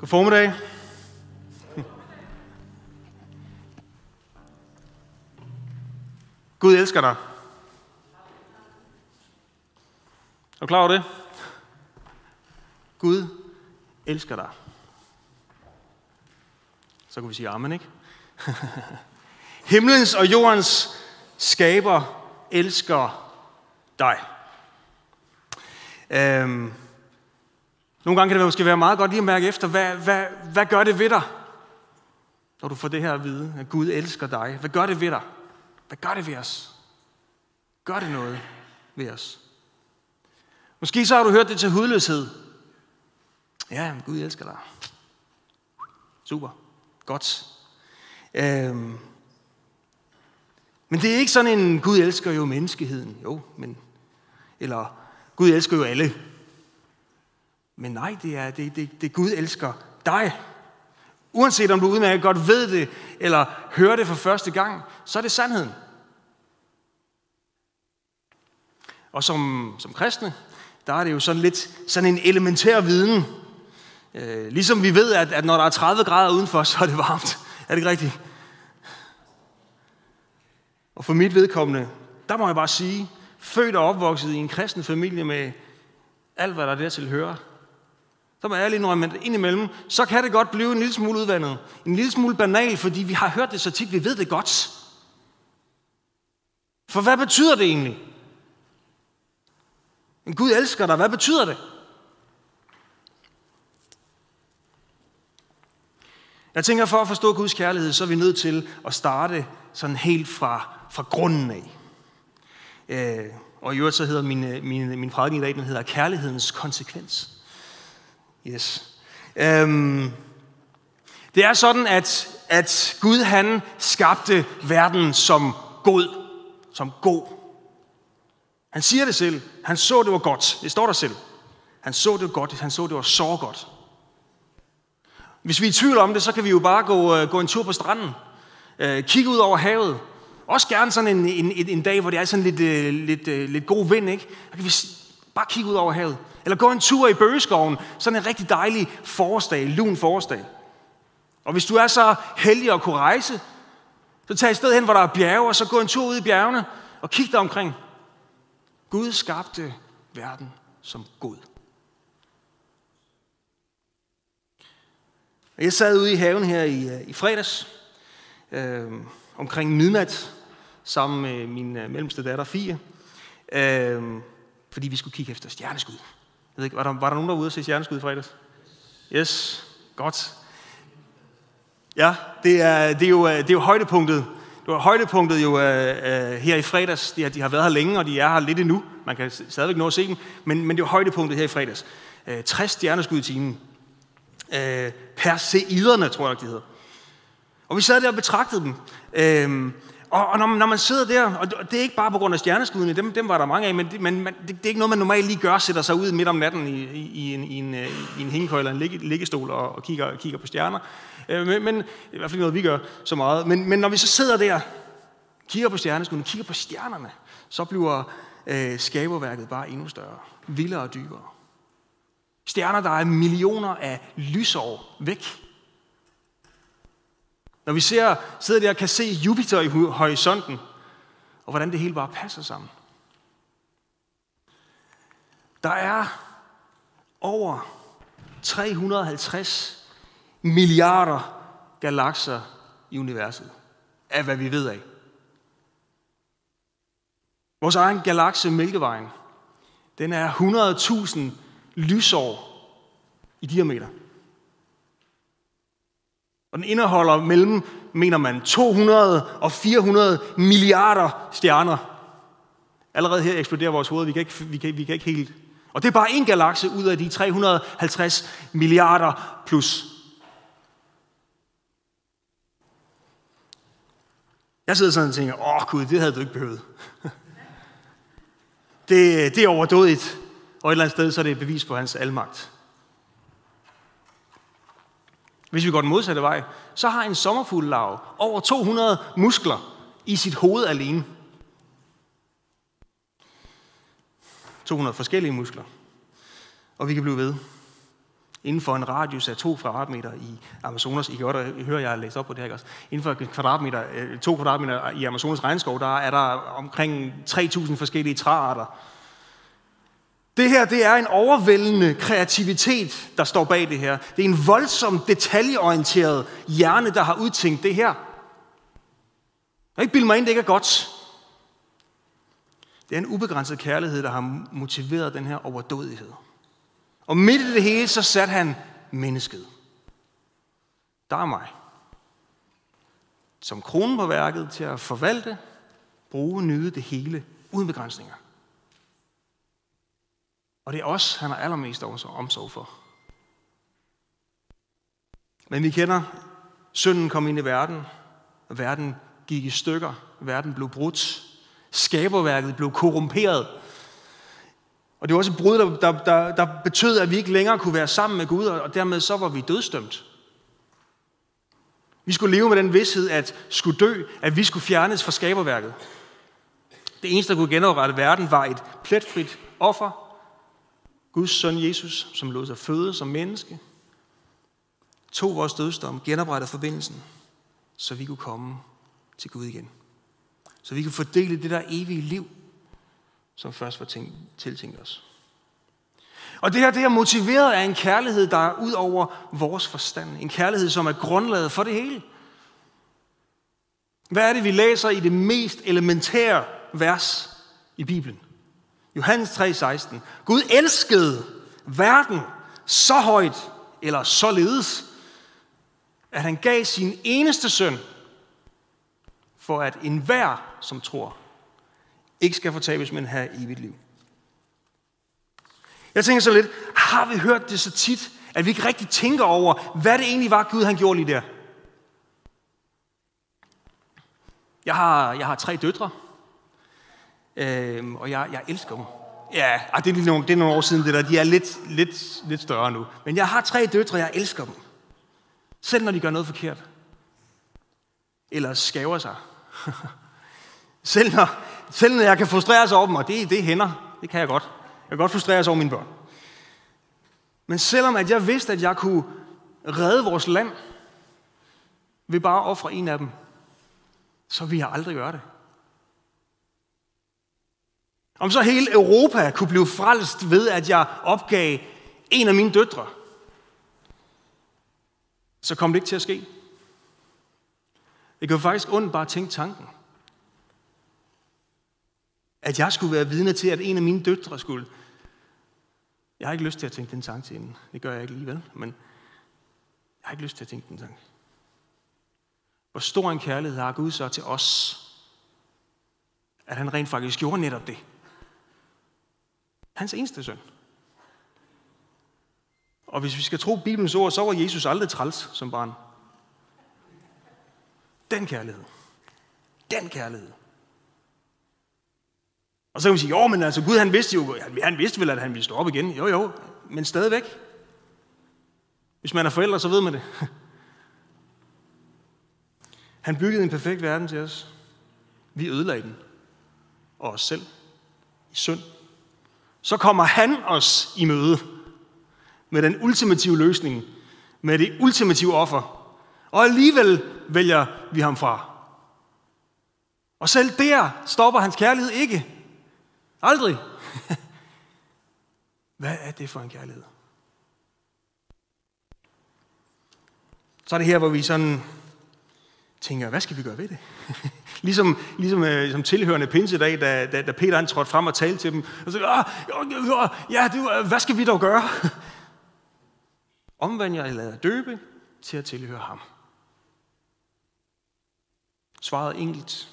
God formiddag. Gud elsker dig. Er du klar over det? Gud elsker dig. Så kan vi sige amen, ikke? Himlens og jordens skaber elsker dig. Øhm, nogle gange kan det måske være meget godt lige at mærke efter, hvad, hvad, hvad gør det ved dig, når du får det her at vide, at Gud elsker dig. Hvad gør det ved dig? Hvad gør det ved os? Gør det noget ved os? Måske så har du hørt det til hudløshed. Ja, Gud elsker dig. Super. Godt. Øhm. Men det er ikke sådan en, Gud elsker jo menneskeheden. Jo, men... Eller, Gud elsker jo alle. Men nej, det er, det, det, det Gud elsker dig. Uanset om du udmærket godt ved det, eller hører det for første gang, så er det sandheden. Og som, som kristne, der er det jo sådan lidt sådan en elementær viden. Øh, ligesom vi ved, at, at når der er 30 grader udenfor, så er det varmt. Er det ikke rigtigt? Og for mit vedkommende, der må jeg bare sige, født og opvokset i en kristen familie med alt, hvad der dertil hører, så må jeg ærlig indrømme, at indimellem, så kan det godt blive en lille smule udvandet. En lille smule banal, fordi vi har hørt det så tit, vi ved det godt. For hvad betyder det egentlig? En Gud elsker dig, hvad betyder det? Jeg tænker, for at forstå Guds kærlighed, så er vi nødt til at starte sådan helt fra, fra grunden af. Øh, og i øvrigt så hedder min, øh, min, min prædiken i dag, den hedder Kærlighedens konsekvens. Yes. Øhm, det er sådan, at, at Gud han skabte verden som god. Som god. Han siger det selv. Han så, det var godt. Det står der selv. Han så, det var godt. Han så, det var så godt. Hvis vi er i tvivl om det, så kan vi jo bare gå, øh, gå en tur på stranden. Øh, kigge ud over havet. Også gerne sådan en, en, en, en dag, hvor det er sådan lidt, øh, lidt, lidt, lidt god vind, ikke? Der kan vi bare kig ud over havet. Eller gå en tur i bøgeskoven. Sådan en rigtig dejlig forårsdag, lun forårsdag. Og hvis du er så heldig at kunne rejse, så tag et sted hen, hvor der er bjerge, og så gå en tur ud i bjergene og kig dig omkring. Gud skabte verden som god. Jeg sad ude i haven her i, øh, i fredags, øh, omkring midnat, sammen med min øh, mellemste datter Fie, øh, fordi vi skulle kigge efter stjerneskud. Jeg ved ikke, var der, var der nogen derude og se stjerneskud i fredags? Yes, godt. Ja, det er, det er, jo, øh, det er jo højdepunktet. Det var højdepunktet jo øh, øh, her i fredags. De har, de har været her længe, og de er her lidt endnu. Man kan stadigvæk nå at se dem. Men, men det var højdepunktet her i fredags. Øh, 60 stjerneskud i timen. Øh, Perseiderne, tror jeg, de hedder. Og vi sad der og betragtede dem. Øh, og, og når, når man sidder der, og det er ikke bare på grund af stjerneskuddene, dem, dem var der mange af, men, det, men det, det er ikke noget, man normalt lige gør, sætter sig ud midt om natten i, i, i en, i en, øh, i en hængekøj eller en ligge, liggestol og, og kigger, kigger på stjerner. Øh, men, men, i hvert fald noget, vi gør så meget. Men, men når vi så sidder der, kigger på stjerneskuddene, kigger på stjernerne, så bliver øh, skaberværket bare endnu større, vildere og dybere. Stjerner, der er millioner af lysår væk. Når vi ser, sidder der og kan se Jupiter i horisonten, og hvordan det hele bare passer sammen. Der er over 350 milliarder galakser i universet, af hvad vi ved af. Vores egen galakse, Mælkevejen, den er 100.000 lysår i diameter. Og den indeholder mellem, mener man, 200 og 400 milliarder stjerner. Allerede her eksploderer vores hoved, vi kan ikke, vi kan, vi kan ikke helt... Og det er bare en galakse ud af de 350 milliarder plus. Jeg sidder sådan og tænker, åh gud, det havde du ikke behøvet. det, det er overdådigt. Og et eller andet sted, så er det et bevis på hans almagt. Hvis vi går den modsatte vej, så har en sommerfuglelarve over 200 muskler i sit hoved alene. 200 forskellige muskler. Og vi kan blive ved. inden for en radius af 2 kvadratmeter i Amazonas. I kan godt øh, høre, jeg har læst op på det her, ikke også? Inden for kvadratmeter, øh, to kvadratmeter i Amazonas regnskov, der er der omkring 3.000 forskellige træarter. Det her, det er en overvældende kreativitet, der står bag det her. Det er en voldsom, detaljeorienteret hjerne, der har udtænkt det her. Jeg ikke bilde mig ind, det ikke er godt. Det er en ubegrænset kærlighed, der har motiveret den her overdådighed. Og midt i det hele, så satte han mennesket. Der er mig. Som kronen på værket til at forvalte, bruge, nyde det hele, uden begrænsninger. Og det er os, han har allermest omsorg for. Men vi kender, synden kom ind i verden, og verden gik i stykker, verden blev brudt, skaberværket blev korrumperet. Og det var også et brud, der, der, der, der betød, at vi ikke længere kunne være sammen med Gud, og dermed så var vi dødstømt. Vi skulle leve med den vidshed, at skulle dø, at vi skulle fjernes fra skaberværket. Det eneste, der kunne genoprette verden, var et pletfrit offer, Guds søn Jesus, som lod sig føde som menneske, tog vores dødsdom, genoprettede forbindelsen, så vi kunne komme til Gud igen. Så vi kunne fordele det der evige liv, som først var tænkt, tiltænkt os. Og det her, det er motiveret af en kærlighed, der er ud over vores forstand. En kærlighed, som er grundlaget for det hele. Hvad er det, vi læser i det mest elementære vers i Bibelen? Johannes 3:16. Gud elskede verden så højt, eller således, at han gav sin eneste søn, for at enhver, som tror, ikke skal fortabes, men have evigt liv. Jeg tænker så lidt, har vi hørt det så tit, at vi ikke rigtig tænker over, hvad det egentlig var, Gud han gjorde lige der? Jeg har, jeg har tre døtre, øh, og jeg, jeg elsker dem. Ja, ah, det er, lige nogle, det er nogle år siden det der. De er lidt, lidt, lidt større nu. Men jeg har tre døtre, jeg elsker dem. Selv når de gør noget forkert. Eller skaver sig. selv, når, selv når jeg kan frustrere sig over dem, og det, det hænder. Det kan jeg godt. Jeg kan godt frustrere sig over mine børn. Men selvom at jeg vidste, at jeg kunne redde vores land, ved bare at ofre en af dem, så vil jeg aldrig gøre det. Om så hele Europa kunne blive frelst ved, at jeg opgav en af mine døtre, så kom det ikke til at ske. Det kan faktisk ondt bare tænke tanken. At jeg skulle være vidne til, at en af mine døtre skulle. Jeg har ikke lyst til at tænke den tanke til hende. Det gør jeg ikke alligevel, men jeg har ikke lyst til at tænke den tanke. Hvor stor en kærlighed har Gud så til os, at han rent faktisk gjorde netop det. Hans eneste søn. Og hvis vi skal tro Bibelens ord, så var Jesus aldrig træls som barn. Den kærlighed. Den kærlighed. Og så kan man sige, jo, men altså Gud han vidste jo, han vidste vel, at han ville stå op igen. Jo, jo, men stadigvæk. Hvis man er forældre, så ved man det. Han byggede en perfekt verden til os. Vi ødelagde den. Og os selv. I synd så kommer han os i møde med den ultimative løsning, med det ultimative offer. Og alligevel vælger vi ham fra. Og selv der stopper hans kærlighed ikke. Aldrig. Hvad er det for en kærlighed? Så er det her, hvor vi sådan tænker, hvad skal vi gøre ved det? ligesom, ligesom øh, som tilhørende pinsedag, da, da, da Peter han trådte frem og talte til dem, og så Åh, ja, det, hvad skal vi dog gøre? Omvend jer lader døbe til at tilhøre ham. Svaret enkelt.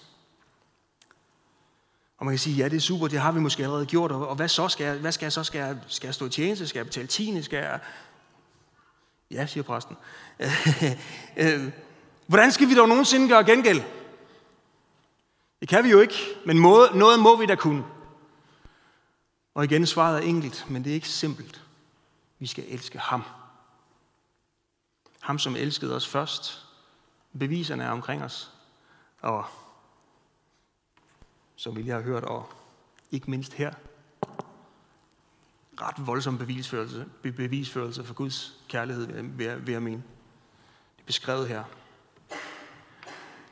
Og man kan sige, ja, det er super, det har vi måske allerede gjort, og hvad så skal jeg, hvad skal jeg så? Skal jeg, skal jeg stå i tjeneste? Skal jeg betale tiende? Skal jeg... Ja, siger præsten. Øh, øh, hvordan skal vi dog nogensinde gøre gengæld? Det kan vi jo ikke, men noget må vi da kunne. Og igen, svaret er enkelt, men det er ikke simpelt. Vi skal elske ham. Ham, som elskede os først. Beviserne er omkring os. Og som vi lige har hørt, og ikke mindst her, ret voldsom bevisførelse, bevisførelse for Guds kærlighed, vil jeg, vil jeg mene. Det er beskrevet her.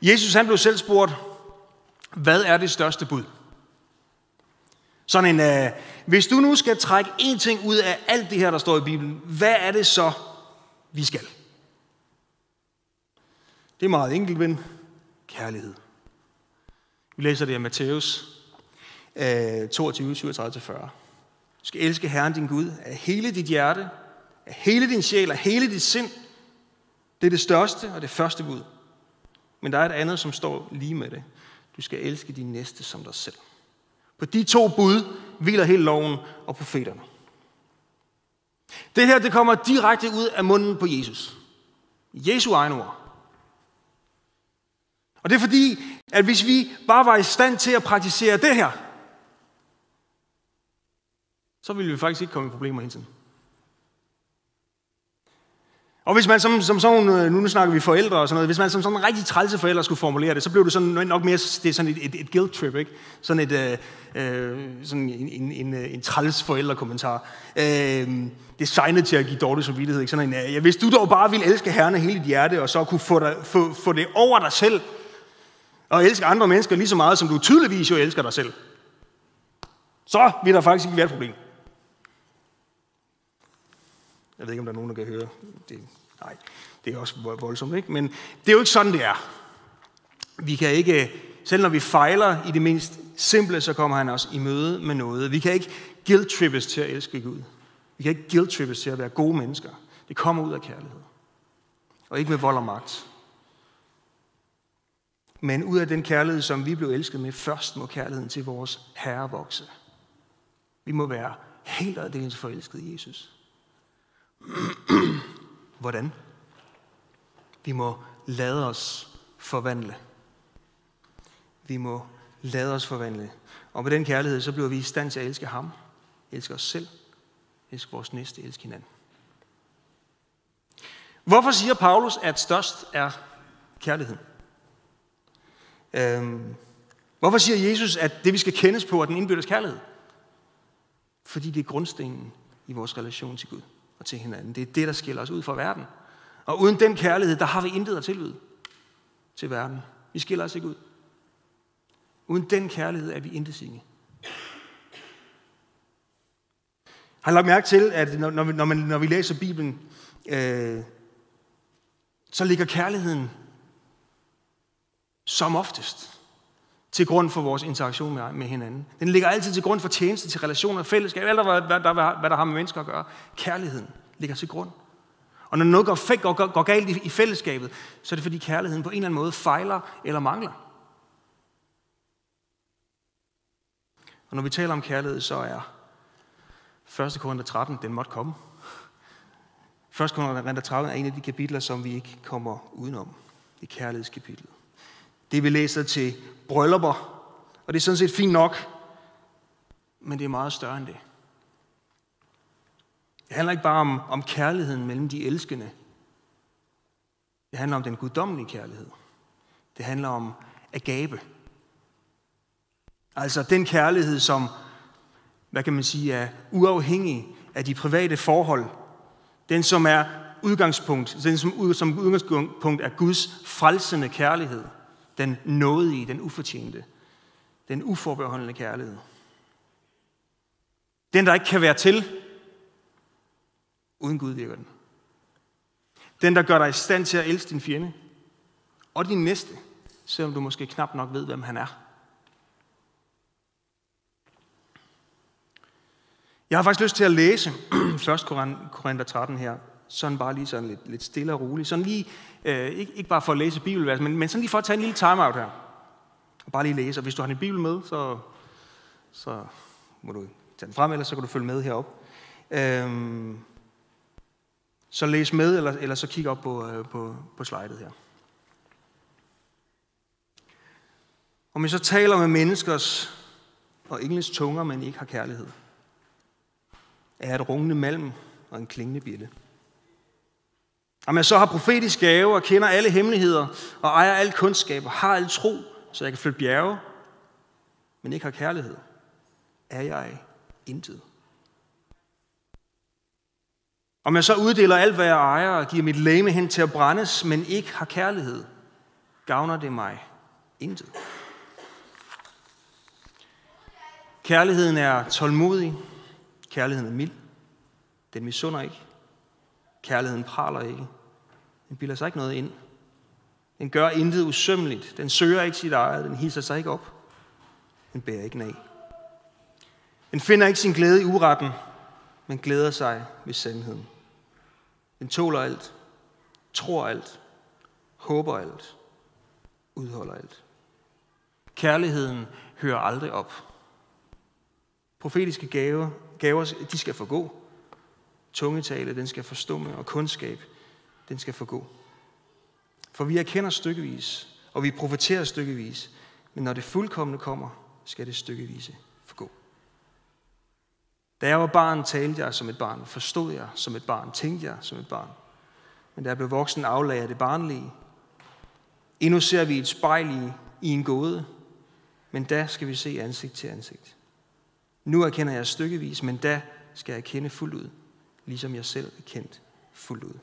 Jesus han blev selv spurgt, hvad er det største bud? Sådan en, uh, hvis du nu skal trække én ting ud af alt det her, der står i Bibelen, hvad er det så, vi skal? Det er meget enkelt, ven. Kærlighed. Vi læser det af Matthæus uh, 22, 37-40. Du skal elske Herren din Gud af hele dit hjerte, af hele din sjæl, og hele dit sind. Det er det største og det første bud. Men der er et andet, som står lige med det. Du skal elske din næste som dig selv. På de to bud hviler hele loven og profeterne. Det her, det kommer direkte ud af munden på Jesus. Jesu egne ord. Og det er fordi, at hvis vi bare var i stand til at praktisere det her, så ville vi faktisk ikke komme i problemer hele tiden. Og hvis man som, som sådan, øh, nu snakker vi forældre og sådan noget, hvis man som sådan en rigtig trælse forældre skulle formulere det, så blev det sådan nok mere, det er sådan et, et, et guilt trip, ikke? Sådan et, øh, øh sådan en, en, en, øh, en træls forældrekommentar. Øh, designet til at give dårlig samvittighed, ikke? Sådan en, øh, ja, hvis du dog bare ville elske Herren af hele dit hjerte, og så kunne få, dig, få, få det over dig selv, og elske andre mennesker lige så meget, som du tydeligvis jo elsker dig selv, så vil der faktisk ikke være et problem. Jeg ved ikke, om der er nogen, der kan høre det. Nej, det er også voldsomt, ikke? Men det er jo ikke sådan, det er. Vi kan ikke, øh, selv når vi fejler i det mindst simple, så kommer han os i møde med noget. Vi kan ikke guilt-trippes til at elske Gud. Vi kan ikke guilt-trippes til at være gode mennesker. Det kommer ud af kærlighed. Og ikke med vold og magt. Men ud af den kærlighed, som vi blev elsket med, først må kærligheden til vores Herre vokse. Vi må være helt aldeles forelsket i Jesus. Hvordan? Vi må lade os forvandle. Vi må lade os forvandle. Og med den kærlighed, så bliver vi i stand til at elske ham, elske os selv, elske vores næste, elske hinanden. Hvorfor siger Paulus, at størst er kærligheden? Øhm, hvorfor siger Jesus, at det vi skal kendes på er den indbyrdes kærlighed? Fordi det er grundstenen i vores relation til Gud og til hinanden. Det er det, der skiller os ud fra verden. Og uden den kærlighed, der har vi intet at tilbyde til verden. Vi skiller os ikke ud. Uden den kærlighed er vi intet sine. Har lagt mærke til, at når, når, når, man, når vi læser Bibelen, øh, så ligger kærligheden som oftest til grund for vores interaktion med, med hinanden. Den ligger altid til grund for tjeneste, til relationer, fællesskab, alt hvad, hvad, der, hvad der har med mennesker at gøre. Kærligheden ligger til grund. Og når noget går, går, går, går galt i, i fællesskabet, så er det fordi kærligheden på en eller anden måde fejler eller mangler. Og når vi taler om kærlighed, så er 1. Korinther 13, den måtte komme. 1. Korinther 13 er en af de kapitler, som vi ikke kommer udenom. Det er kærlighedskapitlet. Det vi læser til bryllupper, og det er sådan set fint nok, men det er meget større end det. Det handler ikke bare om, om kærligheden mellem de elskende. Det handler om den guddommelige kærlighed. Det handler om agape. Altså den kærlighed, som, hvad kan man sige, er uafhængig af de private forhold. Den, som er udgangspunkt, den som, som udgangspunkt er Guds frelsende kærlighed. Den nådige, den ufortjente, den uforbeholdende kærlighed. Den, der ikke kan være til, uden Gud virker den. Den, der gør dig i stand til at elske din fjende, og din næste, selvom du måske knap nok ved, hvem han er. Jeg har faktisk lyst til at læse 1. Korinther 13 her, sådan bare lige sådan lidt, lidt stille og roligt. Sådan lige, øh, ikke, ikke bare for at læse bibelvers, men, men sådan lige for at tage en lille timeout her. Og bare lige læse, og hvis du har en bibel med, så, så må du tage den frem, eller så kan du følge med herop. Øhm, så læs med, eller, eller så kig op på, øh, på, på slidet her. Om vi så taler med menneskers og engles tunger, men ikke har kærlighed, er et rungende malm og en klingende bjælle. Om jeg så har profetisk gave og kender alle hemmeligheder og ejer al kundskab og har al tro, så jeg kan flytte bjerge, men ikke har kærlighed, er jeg intet. Om jeg så uddeler alt, hvad jeg ejer, og giver mit læme hen til at brændes, men ikke har kærlighed, gavner det mig intet. Kærligheden er tålmodig. Kærligheden er mild. Den misunder ikke. Kærligheden praler ikke. Den bilder sig ikke noget ind. Den gør intet usømmeligt. Den søger ikke sit eget. Den hilser sig ikke op. Den bærer ikke af. Den finder ikke sin glæde i uretten, men glæder sig ved sandheden. Den tåler alt, tror alt, håber alt, udholder alt. Kærligheden hører aldrig op. Profetiske gaver, gaver de skal forgå. Tungetale, den skal forstumme, og kundskab, den skal forgå. For vi erkender stykkevis, og vi profeterer stykkevis, men når det fuldkommende kommer, skal det stykkevise forgå. Da jeg var barn, talte jeg som et barn, forstod jeg som et barn, tænkte jeg som et barn. Men da jeg blev voksen, aflagde jeg det barnlige. Endnu ser vi et spejl i, i en gåde, men da skal vi se ansigt til ansigt. Nu erkender jeg stykkevis, men da skal jeg kende fuldt ud, ligesom jeg selv er kendt fuldt ud.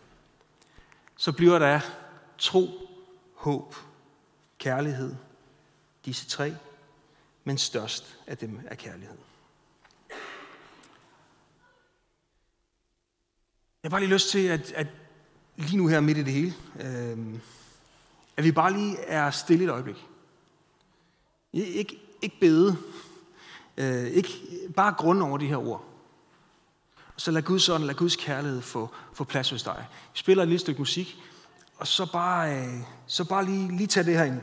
Så bliver der tro, håb, kærlighed, disse tre, men størst af dem er kærlighed. Jeg har bare lige lyst til, at, at lige nu her midt i det hele, øh, at vi bare lige er stille et øjeblik. Ikke, ikke bede, øh, ikke bare grund over de her ord. Så lad Guds ånd, lad Guds kærlighed få, få plads hos dig. Vi spiller et lille stykke musik, og så bare, øh, så bare lige, lige tage det her ind.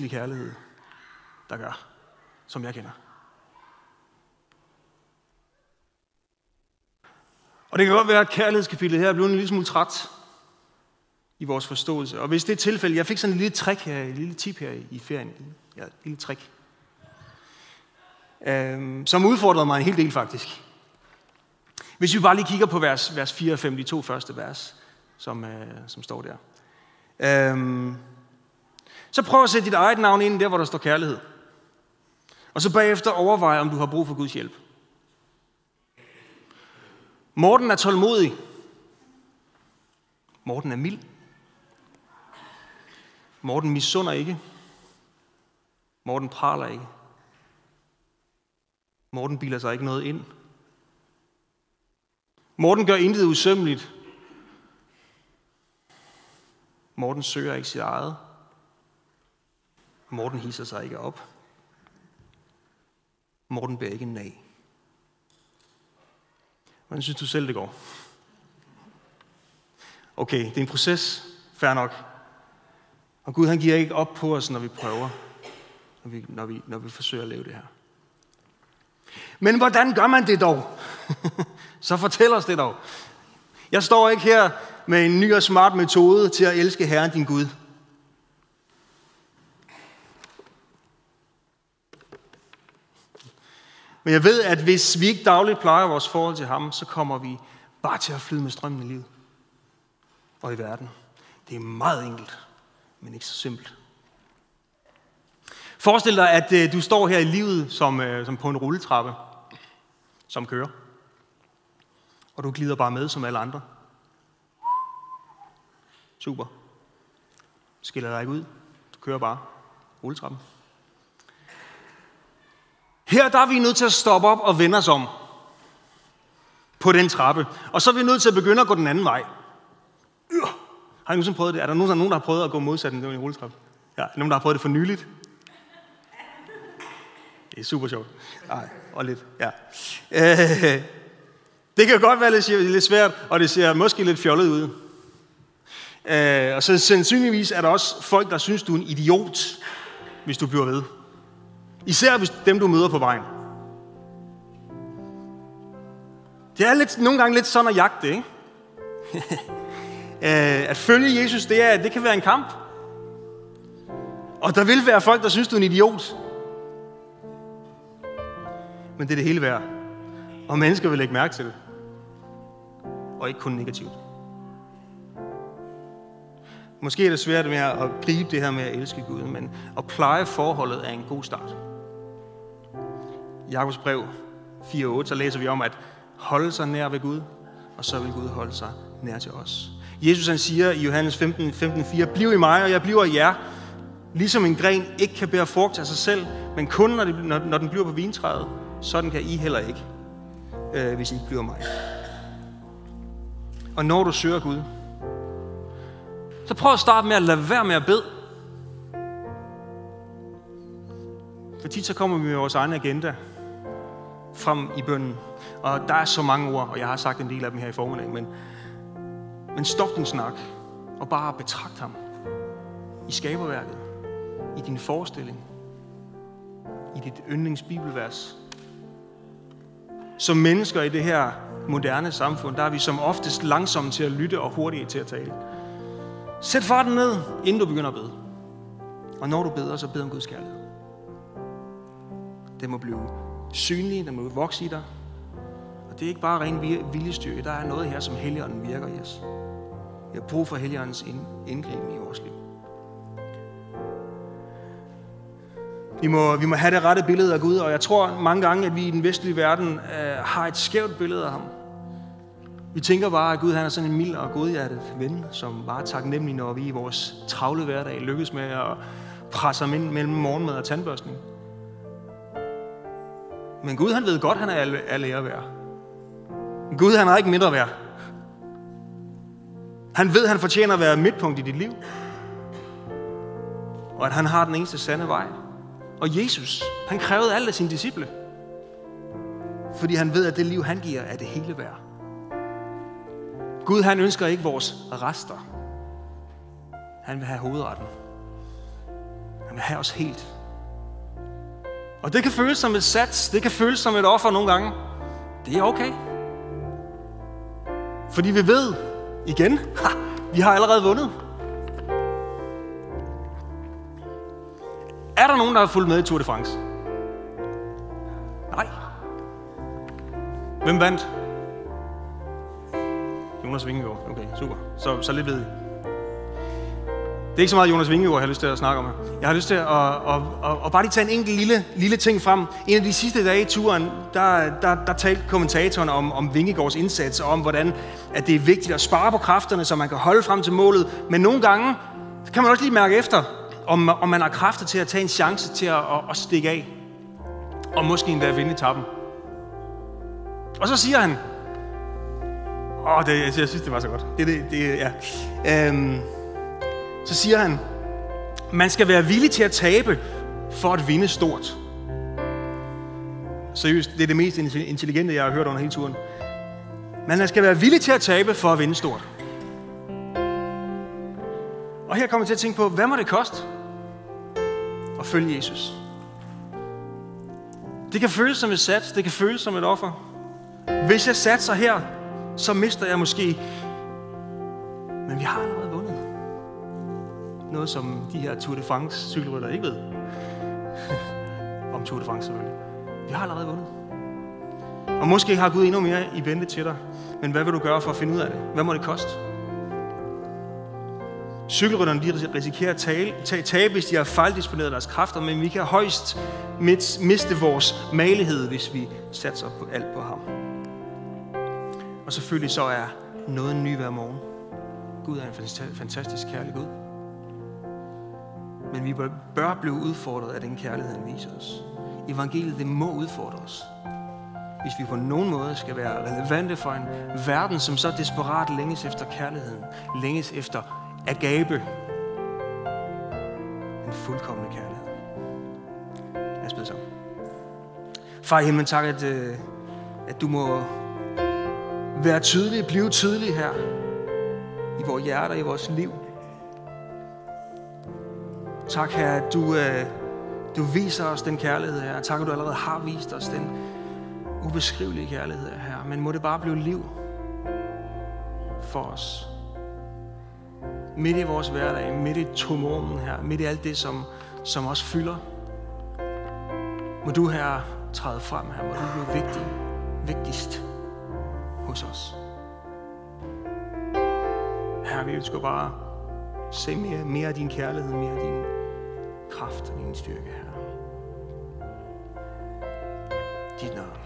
Menneskelig kærlighed, der gør, som jeg kender. Og det kan godt være, at kærlighedskapitlet her er blevet en lille smule træt i vores forståelse. Og hvis det er tilfældet, jeg fik sådan en lille trick her, en lille tip her i ferien. Ja, et lille trick. Øhm, som udfordrede mig en hel del faktisk. Hvis vi bare lige kigger på vers, vers 4 og 5, de to første vers, som, øh, som står der. Øhm, så prøv at sætte dit eget navn ind der, hvor der står kærlighed. Og så bagefter overveje, om du har brug for Guds hjælp. Morten er tålmodig. Morten er mild. Morten misunder ikke. Morten praler ikke. Morten biler sig ikke noget ind. Morten gør intet usømmeligt. Morten søger ikke sit eget. Morten hisser sig ikke op. Morten bærer ikke en nag. Hvordan synes du selv, det går? Okay, det er en proces. Fair nok. Og Gud han giver ikke op på os, når vi prøver. Når vi, når vi, når vi forsøger at leve det her. Men hvordan gør man det dog? Så fortæl os det dog. Jeg står ikke her med en ny og smart metode til at elske Herren din Gud. Men jeg ved, at hvis vi ikke dagligt plejer vores forhold til ham, så kommer vi bare til at flyde med strømmen i livet og i verden. Det er meget enkelt, men ikke så simpelt. Forestil dig, at øh, du står her i livet som, øh, som på en rulletrappe, som kører. Og du glider bare med som alle andre. Super. Skiller dig ikke ud. Du kører bare rulletrappen. Her der er vi nødt til at stoppe op og vende os om på den trappe. Og så er vi nødt til at begynde at gå den anden vej. Øh. Har I nogensinde prøvet det? Er der nogen, der, har prøvet at gå modsat i rulletrappe? Ja, nogen, der har prøvet det for nyligt? Det er super sjovt. Nej, og lidt, ja. Øh, det kan godt være lidt, lidt svært, og det ser måske lidt fjollet ud. Øh, og så sandsynligvis er der også folk, der synes, du er en idiot, hvis du bliver ved. Især hvis dem, du møder på vejen. Det er lidt, nogle gange lidt sådan at jagte, ikke? Øh, at følge Jesus, det, er, det kan være en kamp. Og der vil være folk, der synes, du er en idiot. Men det er det hele værd. Og mennesker vil lægge mærke til det. Og ikke kun negativt. Måske er det svært med at gribe det her med at elske Gud, men at pleje forholdet er en god start. Jakobs brev 4.8, så læser vi om at holde sig nær ved Gud, og så vil Gud holde sig nær til os. Jesus han siger i Johannes 15, 15 4, Bliv i mig, og jeg bliver i jer. Ligesom en gren ikke kan bære frugt af sig selv, men kun når, det, når, når den bliver på vintræet, sådan kan I heller ikke, øh, hvis I ikke bliver mig. Og når du søger Gud, så prøv at starte med at lade være med at bede. For tit så kommer vi med vores egen agenda frem i bønden. Og der er så mange ord, og jeg har sagt en del af dem her i formiddag, men, men stop din snak, og bare betragt ham i skaberværket, i din forestilling, i dit yndlingsbibelvers. Som mennesker i det her moderne samfund, der er vi som oftest langsomme til at lytte og hurtige til at tale. Sæt farten ned, inden du begynder at bede. Og når du beder, så bed om Guds kærlighed. Det må blive synlig, det må vokse i dig. Og det er ikke bare ren viljestyrke, der er noget her, som Helligånden virker i os. Vi har brug for Helligåndens indgriben i vores liv. Vi må, vi må have det rette billede af Gud, og jeg tror mange gange, at vi i den vestlige verden øh, har et skævt billede af ham. Vi tænker bare, at Gud han er sådan en mild og godhjertet ven, som bare er taknemmelig, når vi i vores travle hverdag lykkes med at presse ham ind mellem morgenmad og tandbørstning. Men Gud han ved godt, han er alle ære værd. Gud han er ikke mindre værd. Han ved, han fortjener at være midtpunkt i dit liv. Og at han har den eneste sande vej. Og Jesus, han krævede alt af sine disciple. Fordi han ved, at det liv, han giver, er det hele værd. Gud, han ønsker ikke vores rester. Han vil have hovedretten. vil have os helt. Og det kan føles som et sats, det kan føles som et offer nogle gange. Det er okay. Fordi vi ved, igen, ha, vi har allerede vundet. Er der nogen, der har fulgt med i Tour de France? Nej. Hvem vandt? Jonas Vingegaard. Okay, super. Så, så lidt ved I. Det er ikke så meget Jonas Vingegaard, jeg har lyst til at snakke om. Jeg har lyst til at, at, at, at, at bare lige tage en enkelt lille, lille ting frem. En af de sidste dage i turen, der, der, der talte kommentatoren om, om Vingegaards indsats, og om hvordan at det er vigtigt at spare på kræfterne, så man kan holde frem til målet. Men nogle gange så kan man også lige mærke efter, om, om man har kræfter til at tage en chance til at, at, at stikke af. Og måske endda vinde etappen. Og så siger han, åh, det, jeg synes, det var så godt. Det, det, det, ja. Øhm, så siger han, man skal være villig til at tabe for at vinde stort. Seriøst, det er det mest intelligente, jeg har hørt under hele turen. Man skal være villig til at tabe for at vinde stort. Og her kommer jeg til at tænke på, hvad må det koste at følge Jesus? Det kan føles som et sats, det kan føles som et offer. Hvis jeg satser her, så mister jeg måske. Men vi har allerede. Noget, som de her Tour de France cykelrytter ikke ved. Om Tour de France selvfølgelig. Vi har allerede vundet. Og måske har Gud endnu mere i vente til dig. Men hvad vil du gøre for at finde ud af det? Hvad må det koste? Cykelrytterne de risikerer at tale, tabe, hvis de har fejldisponeret deres kræfter, men vi kan højst miste vores malighed, hvis vi satser på alt på ham. Og selvfølgelig så er noget ny hver morgen. Gud er en fantastisk kærlig Gud. Men vi bør blive udfordret af den kærlighed, han viser os. Evangeliet, det må udfordre os. Hvis vi på nogen måde skal være relevante for en verden, som så desperat længes efter kærligheden, længes efter agape, en fuldkommende kærlighed. Lad os bede sammen. Far i himlen, tak, at, øh, at du må være tydelig, blive tydelig her i vores hjerter, i vores liv. Tak, her, at du, øh, du viser os den kærlighed her. Tak, at du allerede har vist os den ubeskrivelige kærlighed her. Men må det bare blive liv for os. Midt i vores hverdag, midt i tumormen her, midt i alt det, som, som os fylder. Må du her træde frem her, må du blive vigtig, vigtigst hos os. Her, vi ønsker bare se mere, mere af din kærlighed, mere af din kraft og din styrke her. Dit navn.